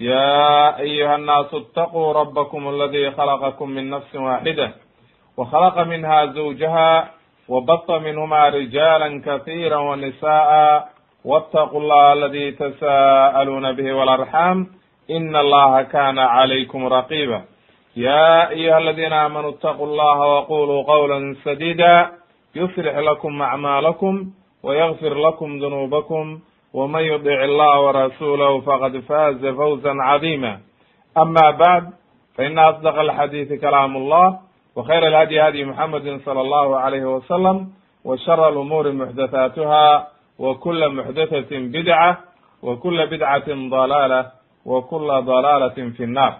يا أيها الناس اتقوا ربكم الذي خلقكم من نفس واحدة وخلق منها زوجها وبط منهما رجالا كثيرا ونساء واتقوا الله الذي تساءلون به والأرحام إن الله كان عليكم رقيبا يا أيها الذين آمنوا اتقوا الله وقولوا قولا سديدا يصلح لكم أعمالكم ويغفر لكم ذنوبكم ومن يطع الله ورسوله فقد فاز فوزا عظيما أما بعد فإن أصدق الحديث كلام الله وخير الهدي هدي محمد صلى الله عليه وسلم وشر الأمور محدثاتها وكل محدثة بدعة وكل بدعة ضلالة وكل ضلالة في النار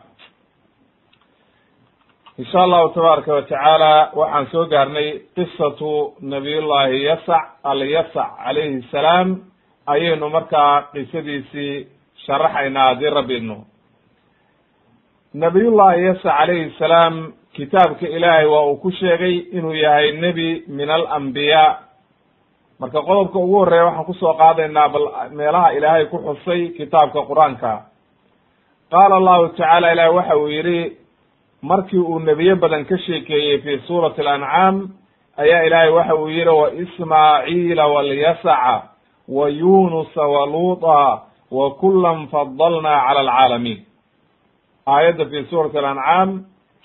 in sha allahu tabaaraka watacaala waxaan soo gaarnay qisatu nabiyullahi yasac alyasac calayhi salaam ayaynu markaa qisadiisii sharaxaynaa haddii rabbi idno nabiyullahi yasac calayhi salaam kitaabka ilaahay waa uu ku sheegay inuu yahay nebi min alambiyaa marka qodobka ugu horreeya waxaan ku soo qaadaynaa bal meelaha ilaahay ku xusay kitaabka qur'aanka. Qaala allahu tacaala ilahi waxa uu yidhi markii uu nebiye badan ka sheekeeyey fi suurati alancaam ayaa ilaahay waxa uu yihi wa ismaaciila walyasaca wa yunusa wa luuta wa kulan fadalnaa cala alcaalamiin aayadda fi suurati alancaam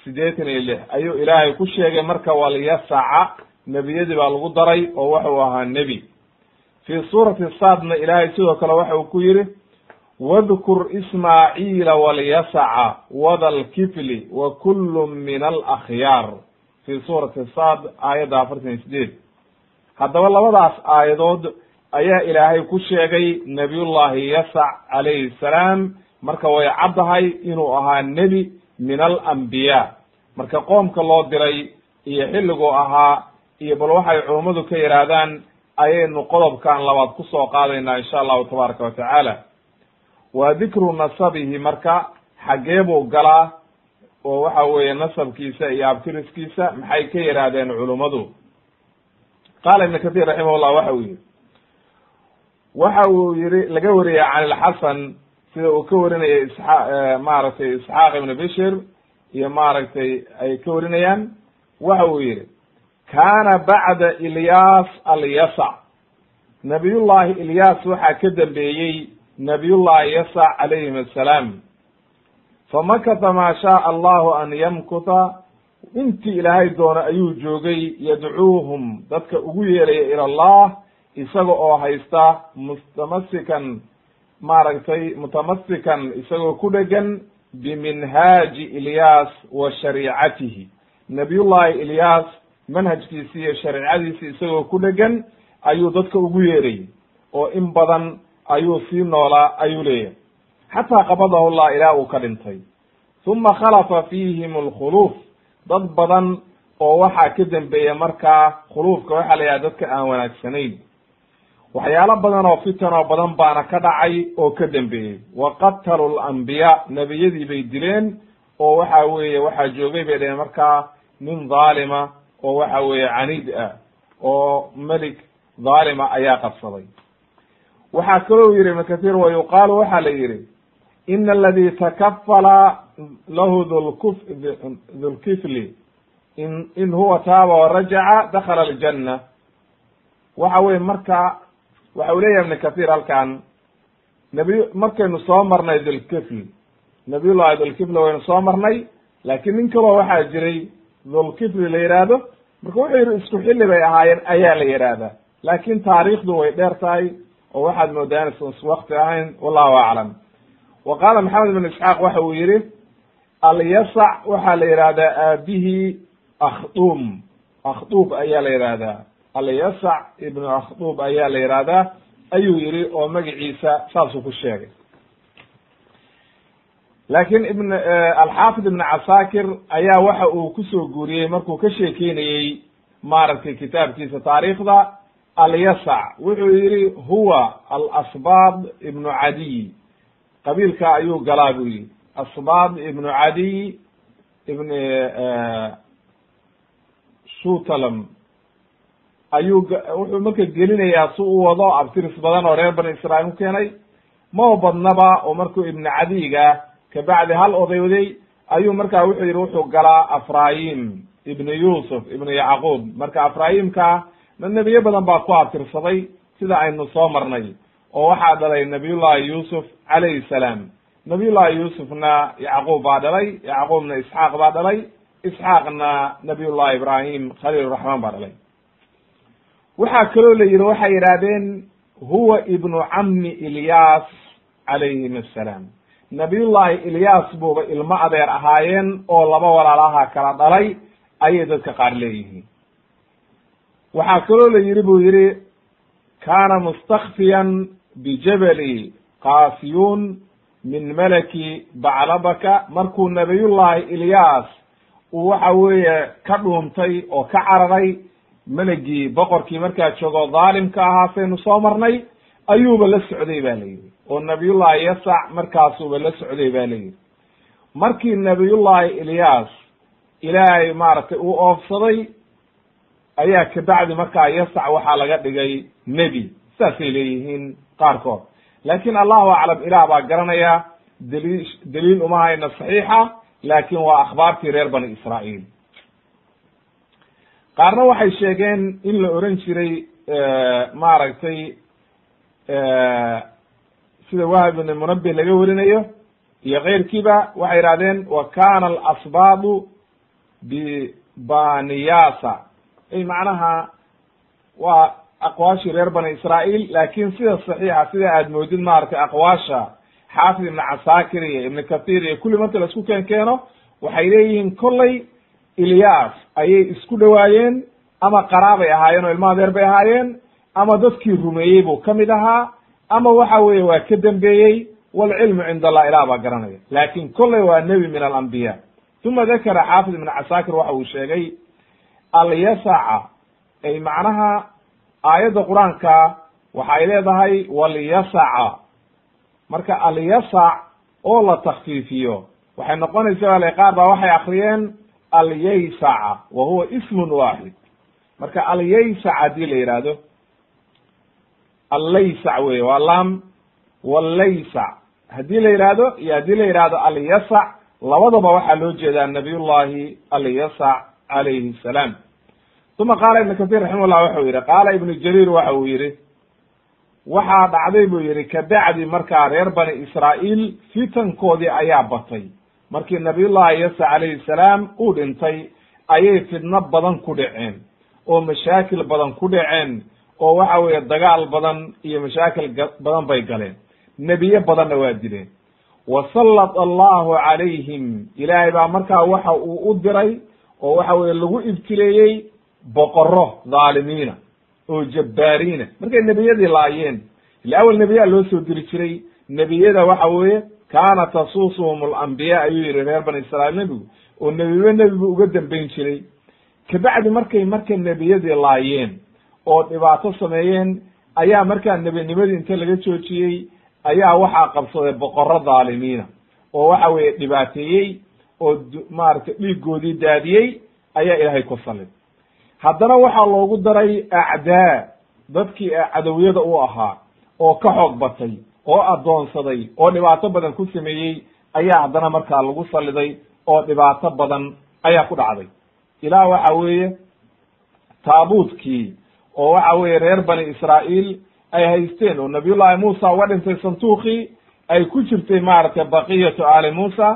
siddeetan iyo lix ayuu ilaahay ku sheegay marka walyasaca nebiyadii baa lagu daray oo waxau ahaa nebi fi suurati saadna ilaahay sidoo kale waxa uu ku yihi wadkur ismaaciila walyasaca wada lkifli wa kullu min alakhyaar fi suurati sad aayadda afartan iyo sideed haddaba labadaas aayadood ayaa ilaahay ku sheegay nabiyullahi yasac calayhi salaam marka way caddahay inuu ahaa nebi min alambiyaa marka qoomka loo diray iyo xilliguu ahaa iyo bal waxay culummadu ka yidhaahdaan ayaynu qodobkan labaad ku soo qaadaynaa insha allahu tabaaraka wa tacaala. Waa dikru nasabihi marka xaggee buu galaa oo waxa weeye nasabkiisa iyo abtiriskiisa maxay ka yidhaahdeen culummadu qaala ibn kathir raximahullah waxa uu yihi waxa uu yihi laga wariyay can ilxasan sida uu ka warinaya isxa maaragtay isxaaq ibn bishir iyo maaragtay ay ka warinayaan. Waxa uu yihi kana bacda ilyas alyasac nabiyullahi ilyas waxaa ka dambeeyey nabiyullahi yasac calayhim assalaam. Famakata maa shaaa allahu an yamkuta. Intii ilaahay doono ayuu joogay yadcuuhum dadka ugu yeeraya ila allah isaga oo haysta mustamasikan maaragtay mutamasikan isagoo ku dhegan biminhaaji ilyas wa shariicatihi. Nabiyullahi ilyas manhajkiisi iyo shariicadiisi isagoo ku dhegan ayuu dadka ugu yeerayy oo in badan ayuu sii noolaa ayuu leeyahay. Xataa qabadahu llah ilaa uu ka dhintay. Uma khalafa fiihim alkhuluuf. Dad badan oo waxaa ka dembeeya markaa khuluufka waxaa la yidhaha dadka aan wanaagsanayn waxyaalo badan oo fitan oo badan baana ka dhacay oo ka dembeeyey wa qatalu lambiyaa nebiyadii bay dileen oo waxa weeye waxaa joogay bay dhaheen markaa nin dhaalima oo waxa weeye caniid ah oo melik dhaalima ayaa qabsaday. Waxaa kaloo yihi ibn kathir wa yuqaalu waxaa la yihi ina aladi takafala lahu dulkuf dulkifli in in huwa taaba warajaca dakhala aljanna. Waxa weye marka waxa uu leeyahay ibn kathir halkan nabiy markaynu soo marnay dulkifl nabiyullahi dulkifli waynu soo marnay laakiin nin kaloo waxaa jiray dulkifli la yidhaahdo marka wuxuu yihi isku xilli bay ahaayeen ayaa la yidhaahdaa laakin taariikhdu way dheer tahay oo waxaad moodaa inaysan ahayn wallahu aclam. Wa qaala maxamed ibn isxaaq waxa uu yihi alyasac waxaa la yihahdaa aabihii akhdum akhdub ayaa la yihahdaa alyasac ibnu akhdub ayaa la yihahdaa ayuu yihi oo magaciisa saasuu ku sheegay. Laakiin ibn alxaafid ibn casaakir ayaa waxa uu ku soo guuriyey markuu ka sheekeynayey maaragtay kitaabkiisa taariikhda alyasac wuxuu yihi huwa alasbaad ibnu cadiy qabiilka ayuu galaa buu yihi asbaad ibnu cadiy ibn shutalam ayuu wuxuu marka gelinayaa si u wado abtiris badan oo reer bani israail u keenay. Mao badnaba oo markuu ibnu cadiga kabacdi hal odayday ayuu marka wuxuu yihi wuxuu galaa afrayim ibnu yusuf ibnu yacquub. Marka afrayimka nebiyo badan baa ku abtirsaday sida aynu soo marnay oo waxaa dhalay nabiyullahi yuusuf calayhi salaam. Nabiyullahi yuusufna yacquub baa dhalay yacquubna isxaaq baa dhalay isxaaqna nabiyullahi ibrahim khaliil raxmaan baa dhalay waxaa kaloo la yihi waxay yidhahdeen huwa ibnu cammi ilyas calayhim assalaam. Nabiyullahi ilyas buuba ilmo adeer ahaayeen oo laba walaalaha kala dhalay ayay dadka qaar leeyihiin. Waxaa kaloo la yihi buu yihi kaana mustakfiyan bijabali kaasiyun min malaki baclabaka markuu nabiyullahi ilyas uu waxa weeye ka dhuuntay oo ka cararay melagii boqorkii markaa joogo dhaalimka ahaa saynu soo marnay ayuuba la socday ba la yidhi. Oo nabiyullahi yasac markaasuuba la socday ba la yidhi. Markii nabiyullahi ilyas ilaahay maaragtay uu oofsaday ayaa kabacdi markaa yasac waxaa laga dhigay nebi. Saasay leeyihiin qaarkood. Laakin allahu aclam ilaah baa garanaya daliil daliil uma hayna saxiixa laakin waa akhbaartii reer bani israa'iil qaarna waxay sheegeen in la oran jiray maaragtay sida wahab ibn munabih laga warinayo iyo keyrkiiba waxay yihahdeen wa kana alasbaadu bibaniyasa ay macnaha waa aqwaashii reer bani israa'iil laakin sida saxiixa sida aad moodid maaragtay aqwaasha xaafid ibn casaakir iyo ibn kathir iyo kulli marka la isku keen keeno waxay leeyihiin kollay ilyas ayay isku dhowaayeen ama qaraabay ahaayeen oo ilma adeer bay ahaayeen ama dadkii rumeeyey buu ka mid ahaa ama waxa weeye waa ka dambeeyey walcilmu cinda allah ilah baa garanaya. Laakin kollay waa nebi min alambiya uma dakara xaafid ibn casaakir waxa uu sheegay alyasaca ay macnaha aayadda qur'aanka waxay leedahay walyasaca marka alyasac oo la takfiifiyo waxay noqonaysa wale qaar baa waxay akriyeen alyaysaca wa huwa ismun waaxid marka alyaysac haddii la yihahdo allaysac wey waa lam wallaysac. Haddii la yihahdo iyo haddii la yihahdo alyasac labadaba waxaa loo jeedaa nabiyullahi alyasac calayhi salaam. Uma qaala ibnu kathir raximahullah waxau yihi qaala ibnu jariir waxa uu yihi waxaa dhacday buu yihi kabacdi markaa reer bani israa'iil fitankoodii ayaa batay markii nabiyullahi yasa calayhi salaam uu dhintay ayay fidno badan ku dhaceen oo mashaakil badan ku dhaceen oo waxa weeye dagaal badan iyo mashaakil badan bay galeen. Nebiye badanna waa dileen. Wasallata allahu calayhim ilaahay baa markaa waxa uu u diray oo waxa weye lagu ibtileeyey boqoro dhaalimiina oo jabbaariina. Markay nebiyadii laayeen ila awel nebiyaa loo soo diri jiray nebiyada waxa weeye kaana tasuusuhum alambiya ayuu yihi reer bani israiil nebigu oo nebiba nebibu uga dambeyn jiray. Kabacdi markay marka nebiyadii laayeen oo dhibaato sameeyeen ayaa markaa nebinimadii inta laga joojiyey ayaa waxaa qabsaday boqoro dhaalimiina oo waxa weeye dhibaateeyey oo maaragtay dhiigoodii daadiyey ayaa ilaahay ku salid haddana waxaa loogu daray acdaa dadkii cadowyada u ahaa oo ka xoog batay oo addoonsaday oo dhibaato badan ku sameeyey ayaa haddana markaa lagu saliday oo dhibaato badan ayaa ku dhacday. Ilaah waxa weeye taabuutkii oo waxa weeye reer bani israa'iil ay haysteen oo nabiyullahi muusa uga dhintay santuuqii ay ku jirtay maaragtay baqiyatu aali muusa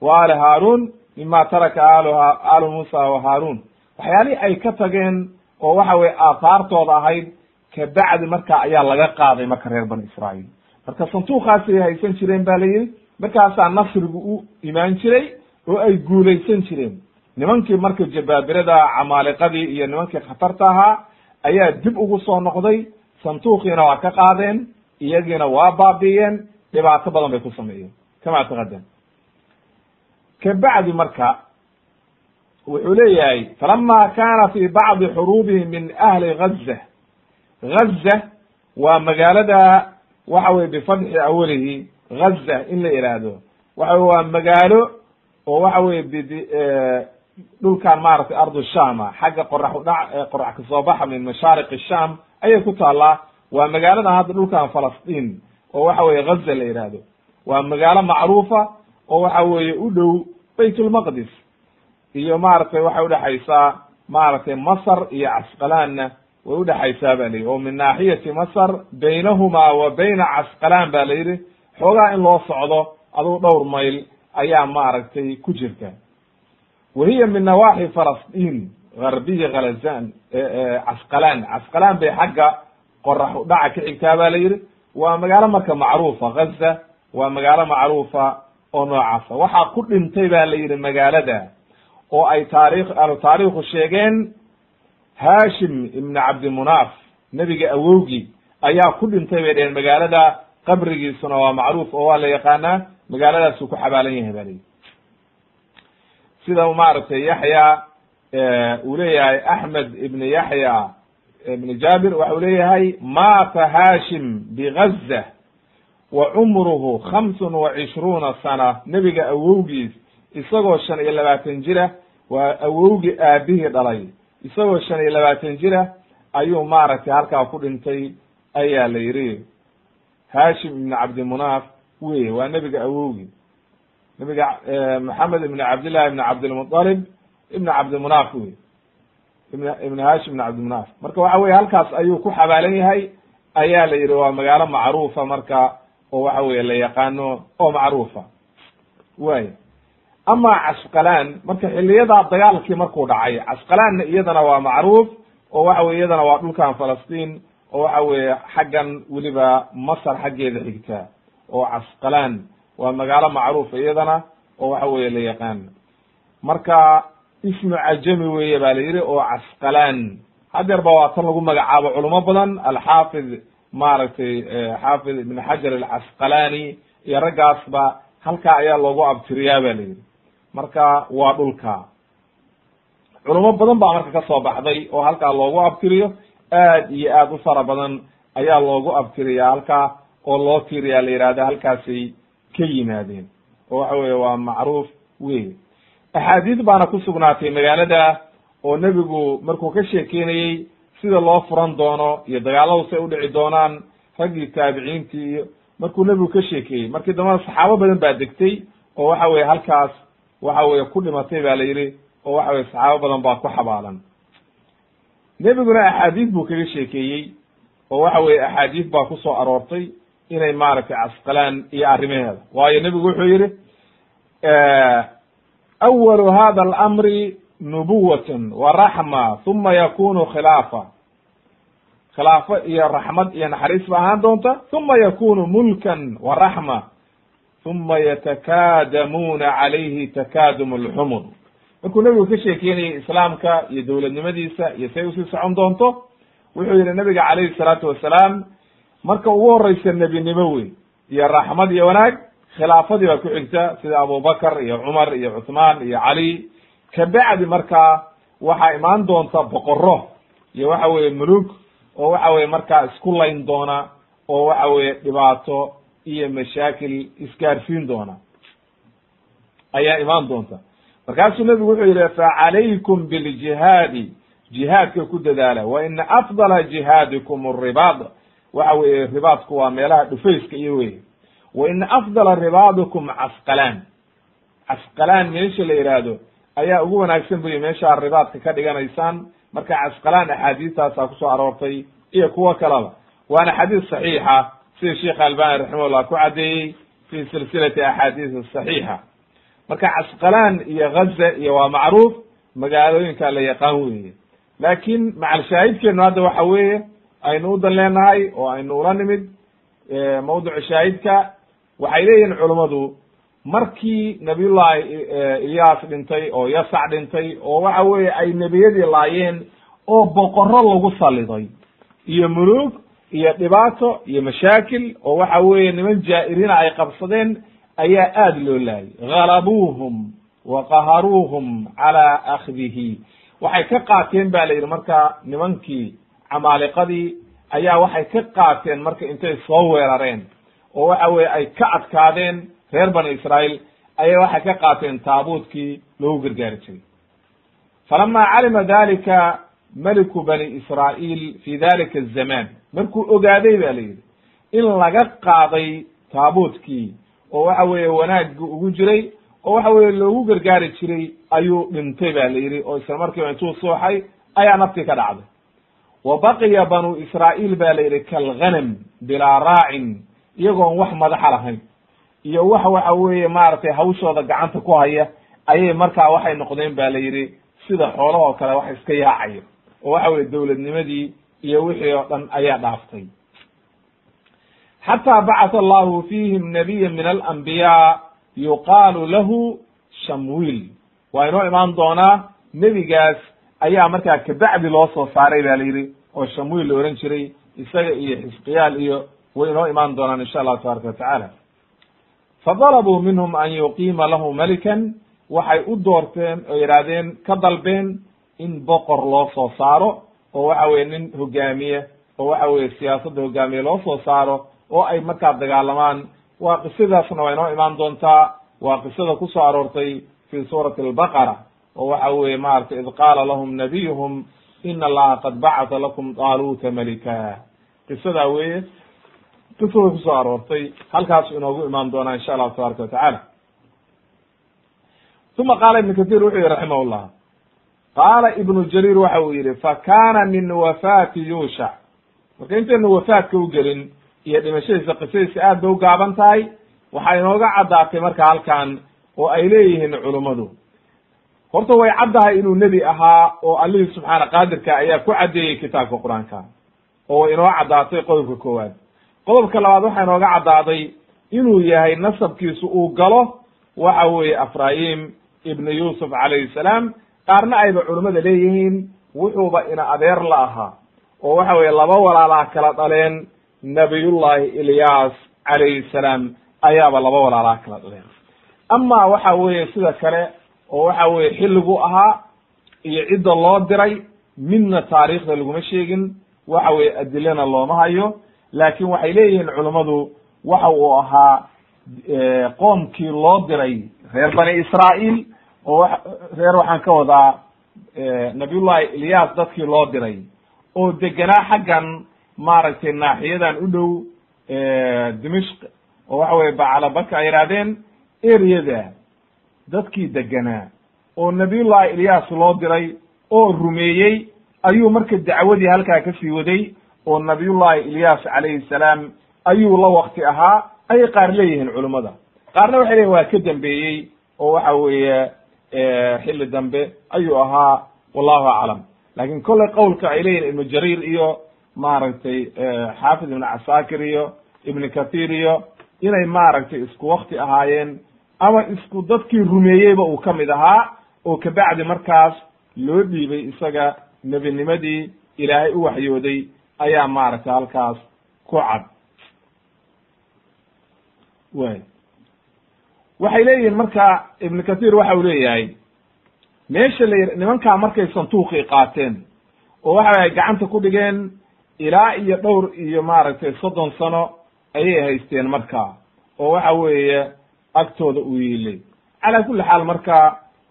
wa aali haaruun mima taraka aaluha aalu muusa wa haaruun. Waxyaalihii ay ka tageen oo waxa weye aathaartooda ahayd kabacdi marka ayaa laga qaaday marka reer bani israa'iil marka santuuqaasay haysan jireen ba la yihi markaasaa nasrigu u imaan jiray oo ay guulaysan jireen. Nimankii marka jabaabirada camaaliqadii iyo nimankii khatarta ahaa ayaa dib ugu soo noqday santuuqiina waa ka qaadeen iyagiina waa baabi'iyeen dhibaato badan bay ku sameeyeen. Kama taqadam kabacdi marka wuxuu leeyahay falama kana fi bacdi xuruubihi min ahli gaza gaza waa magaalada waxa weye bifatxi awalihi gaza in la ihahdo waxa wey waa magaalo oo waxa weye dhulkan maaragtay ardu shama xagga qorax udhac qorax ka soo baxa min mashaariq sham ayay ku taallaa. Waa magaalada hadda dhulkan falastiin oo waxa weye gaza la ihahdo waa magaalo macruufa oo waxa weeye u dhow bayt lmaqdis iyo maaragtay waxay udhexaysaa maaragtay masr iyo casqalaanna way udhexaysaa ba la yidhi oo min naaxiyati masr baynahumaa wa bayna casqalaan ba la yidhi xoogaa in loo socdo adugu dhowr mayl ayaa maaragtay ku jirta. Wa hiya min nawaaxi falastiin garbiyi khalazan casqalaan casqalaan bay xagga qorax udhaca ka xigtaa ba la yidhi. Waa magaalo marka macruufa gaza waa magaalo macruufa oo noocaasa. Waxaa ku dhintay ba la yidhi magaalada oo ay taarikh ahlu sheegeen hashim ibn cabdimunaaf nebiga awowgii ayaa ku dhintay bay dheheen magaalada qabrigiisuna waa macruuf oo waa la yaqaanaa magaaladaasuu ku xabaalan yahay ba layihi sida maaragtay yaxya uu leeyahay axmed ibn yaxya ibn jabir waxa uu leeyahay maata hashim bigaza wa cumruhu khamsun wa cishruuna sana. Nebiga awowgiis isagoo shan iyo labaatan jira waa awowgii aabihii dhalay isagoo shan iyo labaatan jira ayuu maaragtay halkaa ku dhintay ayaa la yidhi hashim ibn cabdimunaaf wey waa nebiga awowgii nebiga maxamed ibn cabdillahi ibn cabdilmuطalib ibn cabdimunaaf wey ibn ibn hashim ibn cabdimunaaf. Marka waxa weye halkaas ayuu ku xabaalan yahay ayaa la yidhi waa magaalo macruufa marka oo waxa weye la yaqaano oo macruufa. Way ama casqalaan marka xiliyadaa dagaalkii markuu dhacay casqalaanna iyadana waa macruuf oo waxa weye iyadana waa dhulkan falastiin oo waxa weeye xaggan weliba masar xaggeeda xigta oo casqalaan waa magaalo macruufa iyadana oo waxa weye la yaqaan. Marka ismu cajami weye ba la yidhi oo casqalaan hadeer ba waa tan lagu magacaabo culamo badan alxaafid maaragtay xaafid ibn xajar alcasqalani iyo raggaasba halkaa ayaa loogu abtiriyaa ba la yidhi marka waa dhulka. Culamo badan baa marka ka soo baxday oo halkaa loogu abtiriyo aad iyo aad u fara badan ayaa loogu abtiriyaa halkaa oo loo tiriyaa la yihahda halkaasay ka yimaadeen. Oo waxa weye waa macruuf wey axaadiis baana ku sugnaatay magaalada oo nebigu markuu ka sheekeynayey sida loo furan doono iyo dagaaladu say udhici doonaan raggii taabiciintii iyo markuu nebigu ka sheekeeyey. Markii dambena saxaabo badan baa degtay oo waxa weye halkaas waxa weye ku dhimatay ba la yidhi oo waxa weye saxaabo badan baa ku xabaalan nebiguna axaadiis buu kaga sheekeeyey oo waxa weye axaadiis baa ku soo aroortay inay maaragtay casqalaan iyo arrimaheeda. Waayo nebigu wuxuu yihi awalu hada alamri nubuwatn wa uma yakunu khilaafa. Khilaafo iyo raxmad iyo naxariis ba ahaan doonta uma yakunu mulkan wa raxma uma yatakaadamuuna calayhi takaadum alxumur markuu nebigu ka sheekeynayay islaamka iyo dowladnimadiisa iyo say u sii socon doonto wuxuu yihi nabiga calayhi salaatu wasalaam marka ugu horeysa nebinimo wey iyo raxmad iyo wanaag khilaafadii baa ku xigta sida abubakar iyo cumar iyo cuthmaan iyo cali. Kabacdi markaa waxaa imaan doonta boqoro iyo waxa weye mulug oo waxa weye markaa isku layn doona oo waxa weye dhibaato iyo mashaakil isgaarsiin doona. Ayaa imaan doonta. Markaasuu nebigu wuxuu yihi facalaykum biljihaadi jihaadka ku dadaala. Wa ina afdala jihaadikum aribaad waxa weye ribaadku waa meelaha dhufayska iyo wey wa ina afdala ribaadikum casqalaan casqalaan meesha la yihaahdo ayaa ugu wanaagsan buyi meeshaa ribaadka ka dhiganaysaan marka casqalaan axaadiistaasaa ku soo aroortay iyo kuwo kaleba waana xadiis saxiixa sida sheekh albani raximahullah ku caddeeyey fi silsilati axaadiis saxiixa. Marka casqalaan iyo gaza iyo waa macruuf magaalooyinka la yaqaan weeye. Laakin macalshaahidkeenu hadda waxa weeye aynu udan leenahay oo aynu ula nimid mawducu shaahidka waxay leeyihiin culummadu markii nabiyullahi ilyaas dhintay oo yasac dhintay oo waxa weeye ay nebiyadii laayeen oo boqoro lagu saliday iyo mulug iyo dhibaato iyo mashaakil oo waxa weeye niman jaa'iriina ay qabsadeen ayaa aada loo laayay. Halabuuhum wa qaharuuhum calaa akhdihi. Waxay ka qaateen ba la yidhi marka nimankii camaaliqadii ayaa waxay ka qaateen marka intay soo weerareen oo waxa weye ay ka adkaadeen reer bani israa'iil ayay waxay ka qaateen taabuutkii loogu gargaari jiray. Falama calima dalika meliku bani israa'iil fi dalika azamaan markuu ogaaday ba la yidhi in laga qaaday taabuutkii oo waxa weeye wanaaggu ugu jiray oo waxa weye loogu gargaari jiray ayuu dhintay ba la yidhi oo isla markiiba intuu sooxay ayaa naftii ka dhacday wa baqiya banu israa'iil ba la yidhi kalghanam bilaa raacin iyagoon wax madaxa lahayn iyo wax waxa weeye maaragtay hawshooda gacanta ku haya ayay markaa waxay noqdeen ba la yidhi sida xoolahoo kale wax iska yaacayo oo waxa weye dowladnimadii iyo wixii oo dhan ayaa dhaaftay. Xataa bacatha allahu fiihim nabiya min alambiyaa yuqaalu lahu shamwiil. Waa inoo imaan doonaa nebigaas ayaa markaa kabacdi loo soo saaray ba la yidhi oo shamwiil la ohan jiray isaga iyo xisqiyaal iyo way inoo imaan doonaan insha allahu tabaraka watacaala fadalabuu minhum an yuqiima lahu melikan waxay u doorteen oo yidhaahdeen ka dalbeen in boqor loo soo saaro oo waxa weye nin hogaamiye oo waxa weye siyaasadda hogaamiye loo soo saaro oo ay markaa dagaalamaan. Waa qisadaasna waa inoo imaan doontaa. Waa qisada ku soo aroortay fi suurati albaqara oo waxa weye maratay id qaala lahum nabiyuhum ina allaha qad bacata lakum daaluuta malika. Qisadaa weye qisada ku soo aroortay halkaasu inoogu imaan doonaa insha allahu tabaraka watacaala uma qaala ibnu kathir wuxuu yihi raximah llah qaala ibnu jariir waxa uu yihi fakana min wafaati yuushac marka intaynu wafaadka u gelin iyo dhimashadiisa qisadiisa aad bay u gaaban tahay waxaa inooga caddaatay marka halkan oo ay leeyihiin culummadu horta way caddahay inuu nebi ahaa oo allihii subxaana qaadirka ayaa ku caddeeyey kitaabka qur'aanka oo way inoo caddaatay qodobka koowaad. Qodobka labaad waxaa inooga caddaaday inuu yahay nasabkiisu uu galo waxa weeye afraayim ibnu yuusuf calayhi salaam qaarna ayba culummada leeyihiin wuxuuba ina adeer la ahaa oo waxa weye laba walaalaa kala dhaleen nabiyullahi ilyaas calayhi salaam ayaaba laba walaalaa kala dhaleen. Ama waxa weeye sida kale oo waxa weye xilligu ahaa iyo cidda loo diray midna taariikhda laguma sheegin waxa weye adilana looma hayo laakin waxay leeyihiin culummadu waxa uu ahaa qoomkii loo diray reer bani israa'iil oo reer waxaan ka wadaa nabiyullahi ilyas dadkii loo diray oo degenaa xaggan maaragtay naaxiyadan u dhow dimishk oo waxa weye bacalabaka ay yidhahdeen eryada dadkii degenaa oo nabiyullahi ilyas loo diray oo rumeeyey ayuu marka dacwadii halkaa ka sii waday oo nabiyullahi ilyas calayhi salaam ayuu la wakti ahaa ayay qaar leeyihiin culummada qaarna waxay leyihin waa ka dambeeyey oo waxa weeye xilli dambe ayuu ahaa wallahu aclam. Lakin kolley qowlka ay leeyihiin ibnu jariir iyo maaragtay xaafid ibnu casaakir iyo ibnu kathir iyo inay maaragtay isku wakti ahaayeen ama isku dadkii rumeeyeyba uu ka mid ahaa oo kabacdi markaas loo dhiibay isaga nebinimadii ilaahay u waxyooday ayaa maaragtay halkaas ku cad. Way waxay leeyihiin marka ibnu kathir waxa uu leeyahay meesha la nimankaa markay santuuqii qaateen oo waxa ay gacanta ku dhigeen ilaa iyo dhowr iyo maaragtay soddon sano ayay haysteen markaa oo waxa weeye agtooda uu yiilay. Calaa kulli xaal marka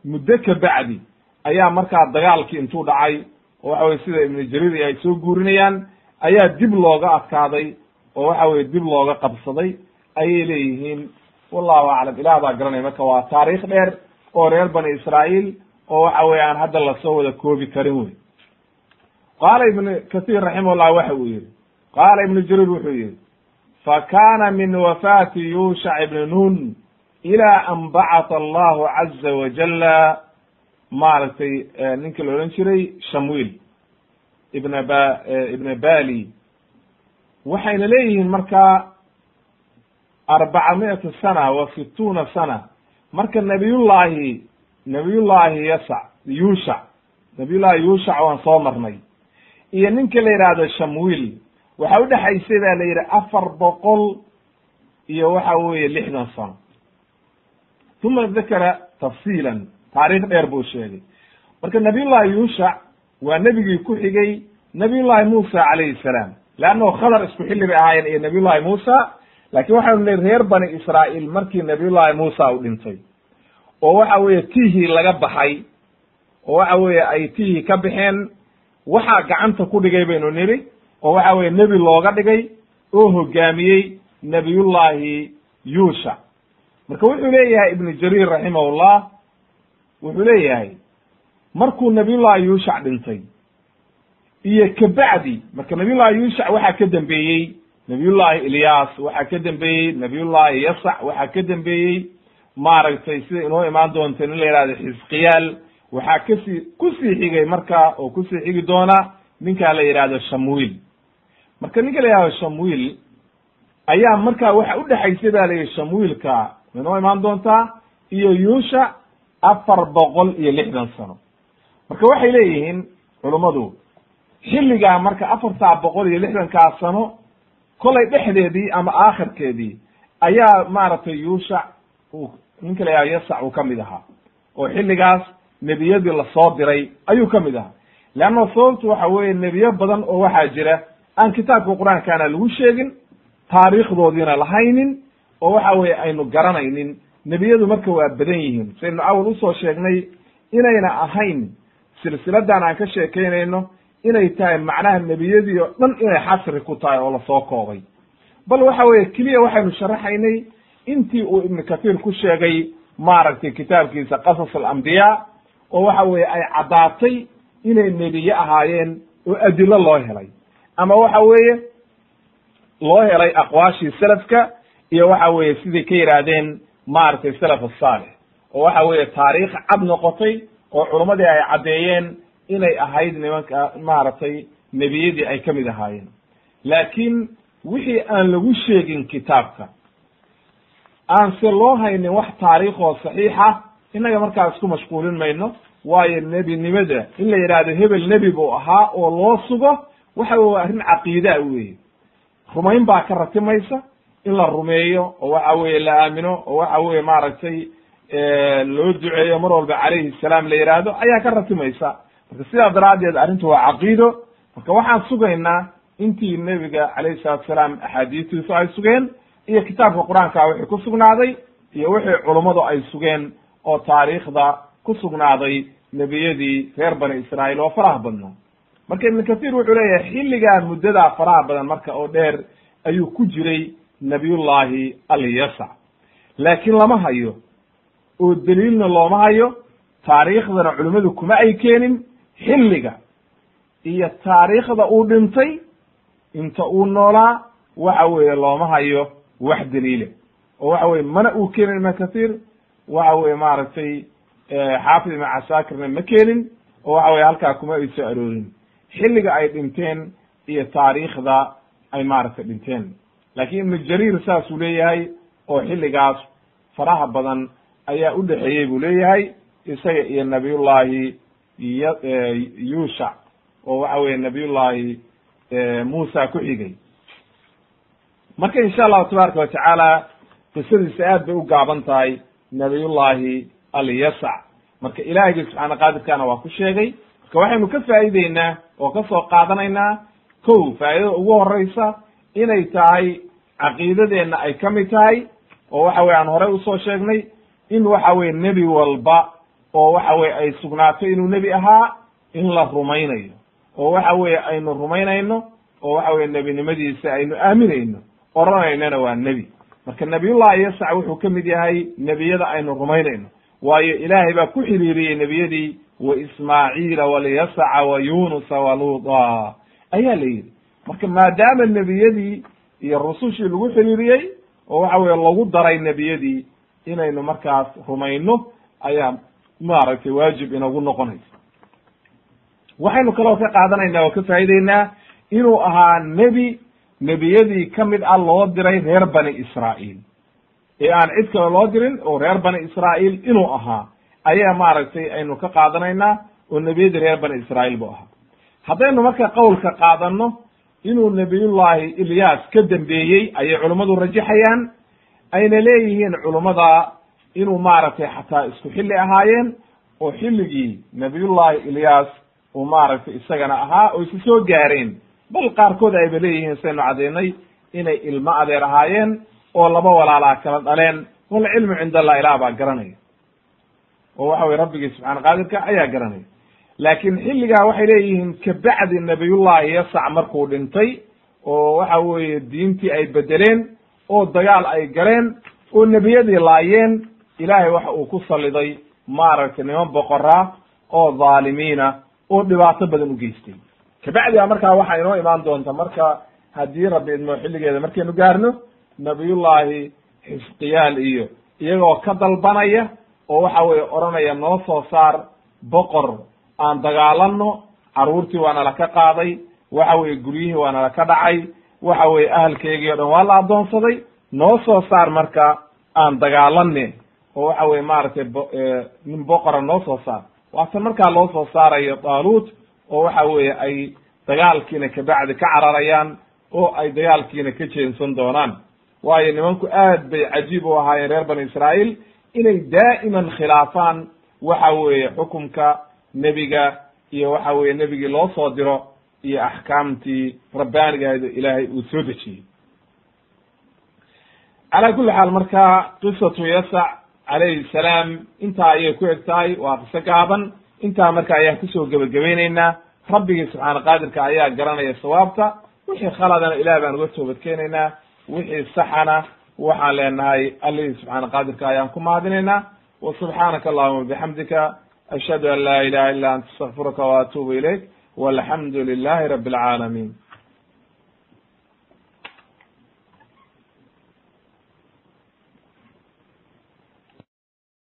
muddo ka bacdi ayaa markaa dagaalkii intuu dhacay oo waxa weye sida ibnu jariir ay soo guurinayaan ayaa dib looga adkaaday oo waxa weye dib looga qabsaday ayay leeyihiin wallahu aclam ilah baa garanaya marka waa taariikh dheer oo reer bani israa'iil oo waxa weye aan hadda la soo wada koobi karin wey qaala ibnu kathir raximahullah waxa uu yihi qaala ibnu jariir wuxuu yihi fakana min wafaati yuushac ibni nun ila an bacata allahu caza wajala maaragtay ninkii la odhan jiray shamwiil ibna ba ibna bali. Waxayna leeyihiin marka arbaca mi'ata sana wa situuna sana marka nabiyullahi nabiyullahi yasac yuushac nabiyullahi yuushac waan soo marnay iyo ninka la yidhaahdo shamwiil waxa udhexaysay ba la yidhi afar boqol iyo waxa weeye lixdan sano uma dakara tafsiilan taariikh dheer buu sheegay marka nabiyullahi yuushac waa nebigii ku xigay nabiyullahi muusa calayhi salaam leannahu khadar isku xilli bay ahaayeen iyo nabiyullahi muusa laakiin waxaanu leey reer bani israa'iil markii nabiyullahi muusa u dhintay oo waxa weeye tihii laga baxay oo waxa weeye ay tihii ka baxeen waxaa gacanta ku dhigay baynu nidhi oo waxa weeye nebi looga dhigay oo hogaamiyey nabiyullahi yuusha. Marka wuxuu leeyahay ibnu jariir raximahullah wuxuu leeyahay markuu nabiyullahi yuushac dhintay iyo kabacdi marka nabiyullahi yuushac waxaa ka dambeeyey nabiyullahi ilyaas waxaa ka dambeeyey. Nabiyullahi yasac waxaa ka dambeeyey. Maaragtay sida inoo imaan doonta in la yihahdo xisqiyaal waxaa ka sii ku sii xigay marka oo ku sii xigi doona ninkaa la yidhahdo shamwiil marka ninka la yihahdo shamwiil ayaa markaa waxa udhexaysay ba la yihi shamwiilka inoo imaan doontaa iyo yuusha afar boqol iyo lixdan sano. Marka waxay leeyihiin culummadu xilligaa marka afartaa boqol iyo lixdankaa sano kolay dhexdeedii ama aakhirkeedii ayaa maaragtay yuushac uu ninka la yihahdo yasac uu ka mid ahaa. Oo xilligaas nebiyadii la soo diray ayuu ka mid ahaa. Leanna sababtu waxa weeye nebiyo badan oo waxaa jira aan kitaabka qur'aankaana lagu sheegin taariikhdoodiina lahaynin oo waxa weeye aynu garanaynin nebiyadu marka waa badan yihiin. Saynu awal u soo sheegnay inayna ahayn silsiladan aan ka sheekaynayno inay tahay macnaha nebiyadii oo dhan inay xasri ku tahay oo la soo koobay. Bal waxa weeye keliya waxaynu sharaxaynay intii uu ibnu kathiir ku sheegay maaragtay kitaabkiisa qasas alambiyaa oo waxa weeye ay caddaatay inay nebiye ahaayeen oo adilo loo helay. Ama waxa weeye loo helay aqwaashii selafka iyo waxa weeye siday ka yidhaahdeen maaragtay salaf asaalix oo waxa weeye taariikh cad noqotay oo culummadii ay caddeeyeen inay ahayd nimanka maaragtay nebiyadii ay ka mid ahaayeen. Laakiin wixii aan lagu sheegin kitaabka aan se loo haynin wax taariikhoo saxiixa innaga markaa isku mashquulin mayno waayo nebinimada in la yidhaahdo hebel nebi buu ahaa oo loo sugo waxa weye arrin caqiidaa weye rumayn baa ka ratimaysa in la rumeeyo oo waxa weye la aamino oo waxa weye maaragtay loo duceeyo mar walba calayhi salaam la yidhaahdo ayaa ka ratimaysa marka sidaa daraaddeed arrintu waa caqiido. Marka waxaan sugaynaa intii nebiga calayhi salatu salaam axaadiistiisu ay sugeen iyo kitaabka qur'aanka wixii ku sugnaaday iyo wixii culummadu ay sugeen oo taariikhda ku sugnaaday nebiyadii reer bani israa'iil oo faraha badnaa. Marka ibnu kathiir wuxuu leeyahay xilligaa muddadaa faraha badan marka oo dheer ayuu ku jiray nabiyullahi alyasac laakiin lama hayo oo daliilna looma hayo taariikhdana culimmadu kuma ay keenin xilliga iyo taariikhda uu dhintay inta uu noolaa waxa weeye looma hayo wax daliile. Oo waxa weye mana uu keenin ibnu kathiir waxa weye maaragtay xaafid ibn casaakirna ma keenin oo waxa weye halkaa kuma ay soo aroorin. Xilliga ay dhinteen iyo taariikhda ay maaragtay dhinteen. Laakiin ibnu jariir saasuu leeyahay oo xilligaas faraha badan ayaa u dhexeeyey buu leeyahay isaga iyo nabiyullahi yuushac oo waxa weye nabiyullahi muusa ku xigay. Marka insha allahu tabaaraka watacaala qisadiisa aad bay u gaaban tahay nabiyullahi alyasac marka ilaahiyga subxaana qaadirkana waa ku sheegay. Marka waxaynu ka faa'ideynaa oo ka soo qaadanaynaa kow faa'idada ugu horeysa inay tahay caqiidadeenna ay ka mid tahay oo waxa weye aan horey u soo sheegnay in waxa weye nebi walba oo waxa weye ay sugnaato inuu nebi ahaa in la rumaynayo. oo waxa weye aynu rumaynayno oo waxa weye nebinimadiisa aynu aaminayno. oranaynana waa nebi. marka nabiyullahi yasac wuxuu ka mid yahay nebiyada aynu rumaynayno. waayo ilaahay baa ku xiriiriyey nebiyadii wa ismaaciila walyasaca wa yunusa waluuda ayaa la yidhi. marka maadaama nebiyadii iyo rusushii lagu xiriiriyey oo waxa weye lagu daray nebiyadii inaynu markaas rumayno ayaa maaragtay waajib inagu noqonaysa. Waxaynu kaloo ka qaadanaynaa oo ka faa'ideynaa inuu ahaa nebi nebiyadii ka mid ah loo diray reer bani israa'iil. Ee aan cid kale loo dirin oo reer bani israa'iil inuu ahaa ayaa maaragtay aynu ka qaadanaynaa oo nebiyadii reer bani israa'iil buu ahaa. Haddaynu marka qowlka qaadanno inuu nebiyullahi ilyaas ka dambeeyey ayay culummadu rajaxayaan ayna leeyihiin culummada inuu maaragtay xataa isku xilli ahaayeen oo xilligii nabiyullahi ilyaas uu maaragtay isagana ahaa oo isu soo gaareen. Bal qaarkood ayba leeyihiin saynu caddaynay inay ilmo adeer ahaayeen oo laba walaalaa kala dhaleen. Walcilmu cinda allah ilaah baa garanaya. Oo waxa weye rabbigii subxaana qaadirka ayaa garanaya. Laakiin xilligaa waxay leeyihiin kabacdi nabiyullahi yasac markuu dhintay oo waxa weeye diintii ay bedeleen oo dagaal ay galeen oo nebiyadii laayeen ilaahay waxa uu ku saliday maaragtay niman boqoraa oo dhaalimiina oo dhibaato badan u geystay. Kabacdiga markaa waxaa inoo imaan doonta marka haddii rabbi idmo xilligeeda markaynu gaarno nabiyullahi xisqiyaal iyo iyagoo ka dalbanaya oo waxa weye odhanaya noo soo saar boqor aan dagaalano carruurtii waa nala ka qaaday waxa weye guryihii waa nala ka dhacay waxa weye ahalkeygii o dhan waa la addoonsaday noo soo saar marka aan dagaalane oo waxa weye maaragtay nin boqora noo soo saar. Waatan markaa loo soo saarayo daaluut oo waxa weeye ay dagaalkiina kabacdi ka cararayaan oo ay dagaalkiina ka jeensan doonaan. Waayo nimanku aad bay cajiib u ahaayeen reer bani israa'iil inay daa'iman khilaafaan waxa weeye xukumka nebiga iyo waxa weye nebigii loo soo diro iyo axkaamtii rabbaanigahayd ilaahay uu soo dejiyey. Calaa kulli xaal marka qisatu yasac calayhi salaam intaa ayay ku eg tahay waa qiso gaaban. Intaa marka ayaan ku soo gebagabayneynaa rabbigii subxaana qaadirka ayaa garanaya sawaabta. Wixii khaladana ilaah baan uga toobadkeenaynaa wixii saxana waxaan leenahay allihii subxaana qaadirka ayaan ku mahadinaynaa wa subxaanaka allahuma bixamdika ashhadu an laa ilaha illa anta astakfiruka wa atuubu ilayk walxamdu lilahi rabi alcaalamiin